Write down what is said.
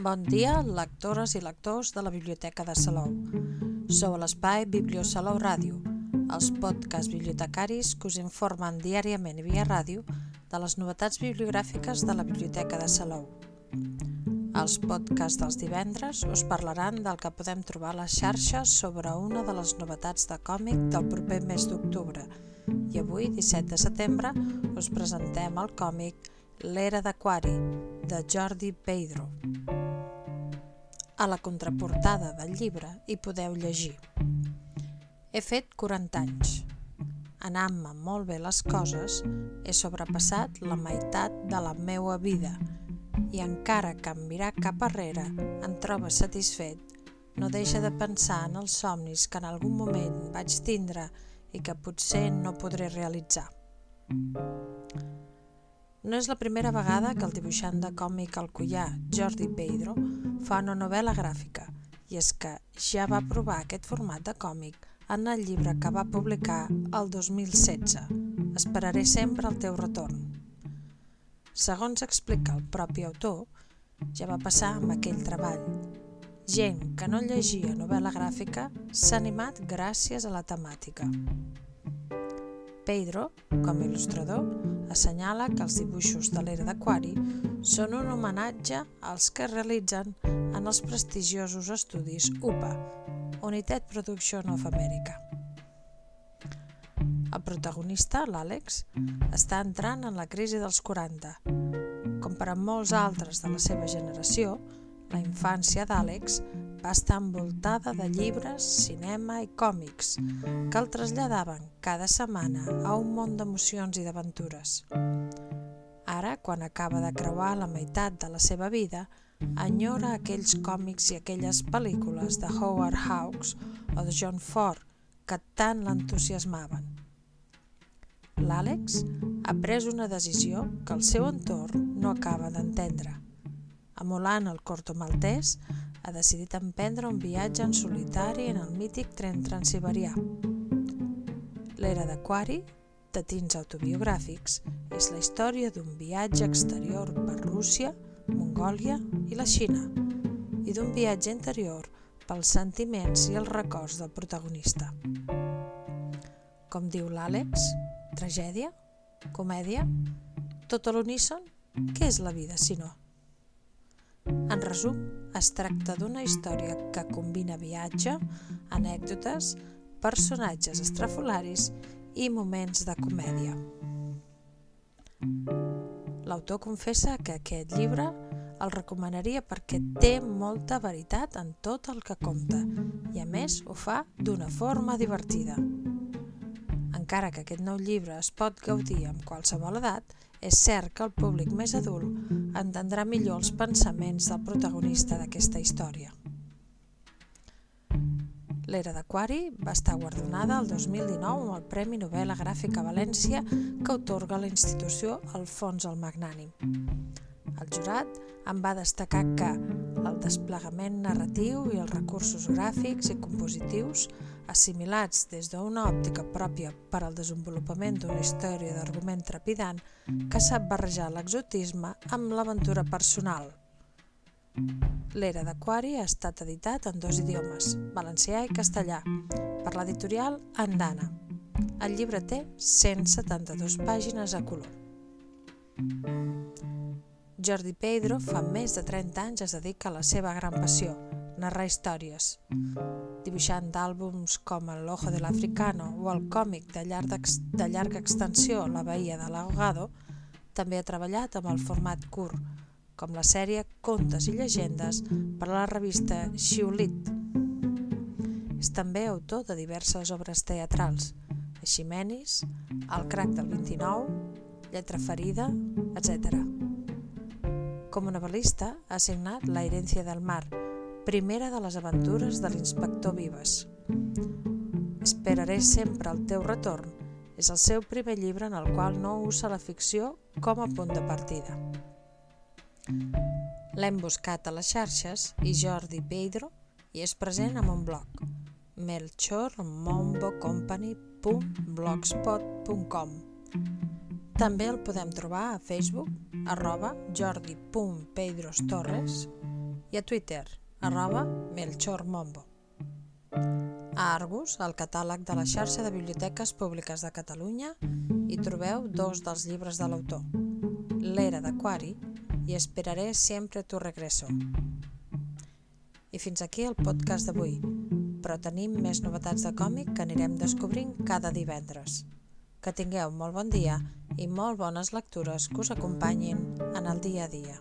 Bon dia, lectores i lectors de la Biblioteca de Salou. Sou a l'espai Bibliosalou Ràdio, els podcasts bibliotecaris que us informen diàriament i via ràdio de les novetats bibliogràfiques de la Biblioteca de Salou. Els podcasts dels divendres us parlaran del que podem trobar a les xarxes sobre una de les novetats de còmic del proper mes d'octubre. I avui, 17 de setembre, us presentem el còmic L'era d'Aquari, de Jordi Pedro. A la contraportada del llibre hi podeu llegir He fet 40 anys. Anant-me molt bé les coses, he sobrepassat la meitat de la meua vida i encara que em mirar cap arrere em troba satisfet, no deixa de pensar en els somnis que en algun moment vaig tindre i que potser no podré realitzar. No és la primera vegada que el dibuixant de còmic alcoià Jordi Pedro fa una novel·la gràfica, i és que ja va provar aquest format de còmic en el llibre que va publicar el 2016, Esperaré sempre el teu retorn. Segons explica el propi autor, ja va passar amb aquell treball. Gent que no llegia novel·la gràfica s'ha animat gràcies a la temàtica. Pedro, com a il·lustrador, assenyala que els dibuixos de l'era d'Aquari són un homenatge als que realitzen en els prestigiosos estudis UPA, United Production of America. El protagonista, l'Àlex, està entrant en la crisi dels 40. Com per a molts altres de la seva generació, la infància d'Àlex va estar envoltada de llibres, cinema i còmics que el traslladaven cada setmana a un món d'emocions i d'aventures. Ara, quan acaba de creuar la meitat de la seva vida, enyora aquells còmics i aquelles pel·lícules de Howard Hawks o de John Ford que tant l'entusiasmaven. L'Àlex ha pres una decisió que el seu entorn no acaba d'entendre. Emulant el corto maltès, ha decidit emprendre un viatge en solitari en el mític tren transiberià. L'era d'Aquari, de tins autobiogràfics, és la història d'un viatge exterior per Rússia, Mongòlia i la Xina, i d'un viatge interior pels sentiments i els records del protagonista. Com diu l'Àlex, tragèdia? Comèdia? Tot a l'uníson? Què és la vida, si no? En resum, es tracta d'una història que combina viatge, anècdotes, personatges estrafolaris i moments de comèdia. L'autor confessa que aquest llibre el recomanaria perquè té molta veritat en tot el que conta i a més ho fa d'una forma divertida. Encara que aquest nou llibre es pot gaudir amb qualsevol edat, és cert que el públic més adult entendrà millor els pensaments del protagonista d'aquesta història. L'era d'Aquari va estar guardonada el 2019 amb el Premi Novel·la Gràfica València que otorga la institució Alfons el Magnànim. El jurat en va destacar que el desplegament narratiu i els recursos gràfics i compositius assimilats des d'una òptica pròpia per al desenvolupament d'una història d'argument trepidant que sap barrejar l'exotisme amb l'aventura personal. L'Era d'Aquari ha estat editat en dos idiomes, valencià i castellà, per l'editorial Andana. El llibre té 172 pàgines a color. Jordi Pedro fa més de 30 anys es dedica a la seva gran passió, narrar històries. Dibuixant d'àlbums com El Ojo de l'Africano o el còmic de, llarga, de llarga extensió La Bahia de l'Ahogado, també ha treballat amb el format curt, com la sèrie Contes i llegendes per a la revista Xiulit. És també autor de diverses obres teatrals, Eiximenis, El crac del 29, Lletra ferida, etc. Com a novel·lista, ha signat La herència del mar, primera de les aventures de l'inspector Vives. Esperaré sempre el teu retorn és el seu primer llibre en el qual no usa la ficció com a punt de partida. L'hem buscat a les xarxes i Jordi Pedro hi és present amb un blog melchormombocompany.blogspot.com També el podem trobar a Facebook arroba jordi.pedrostorres i a Twitter, arroba melchormombo. A Argus, al catàleg de la xarxa de biblioteques públiques de Catalunya, hi trobeu dos dels llibres de l'autor, L'era d'Aquari i Esperaré sempre tu regreso. I fins aquí el podcast d'avui, però tenim més novetats de còmic que anirem descobrint cada divendres. Que tingueu molt bon dia i molt bones lectures que us acompanyin en el dia a dia.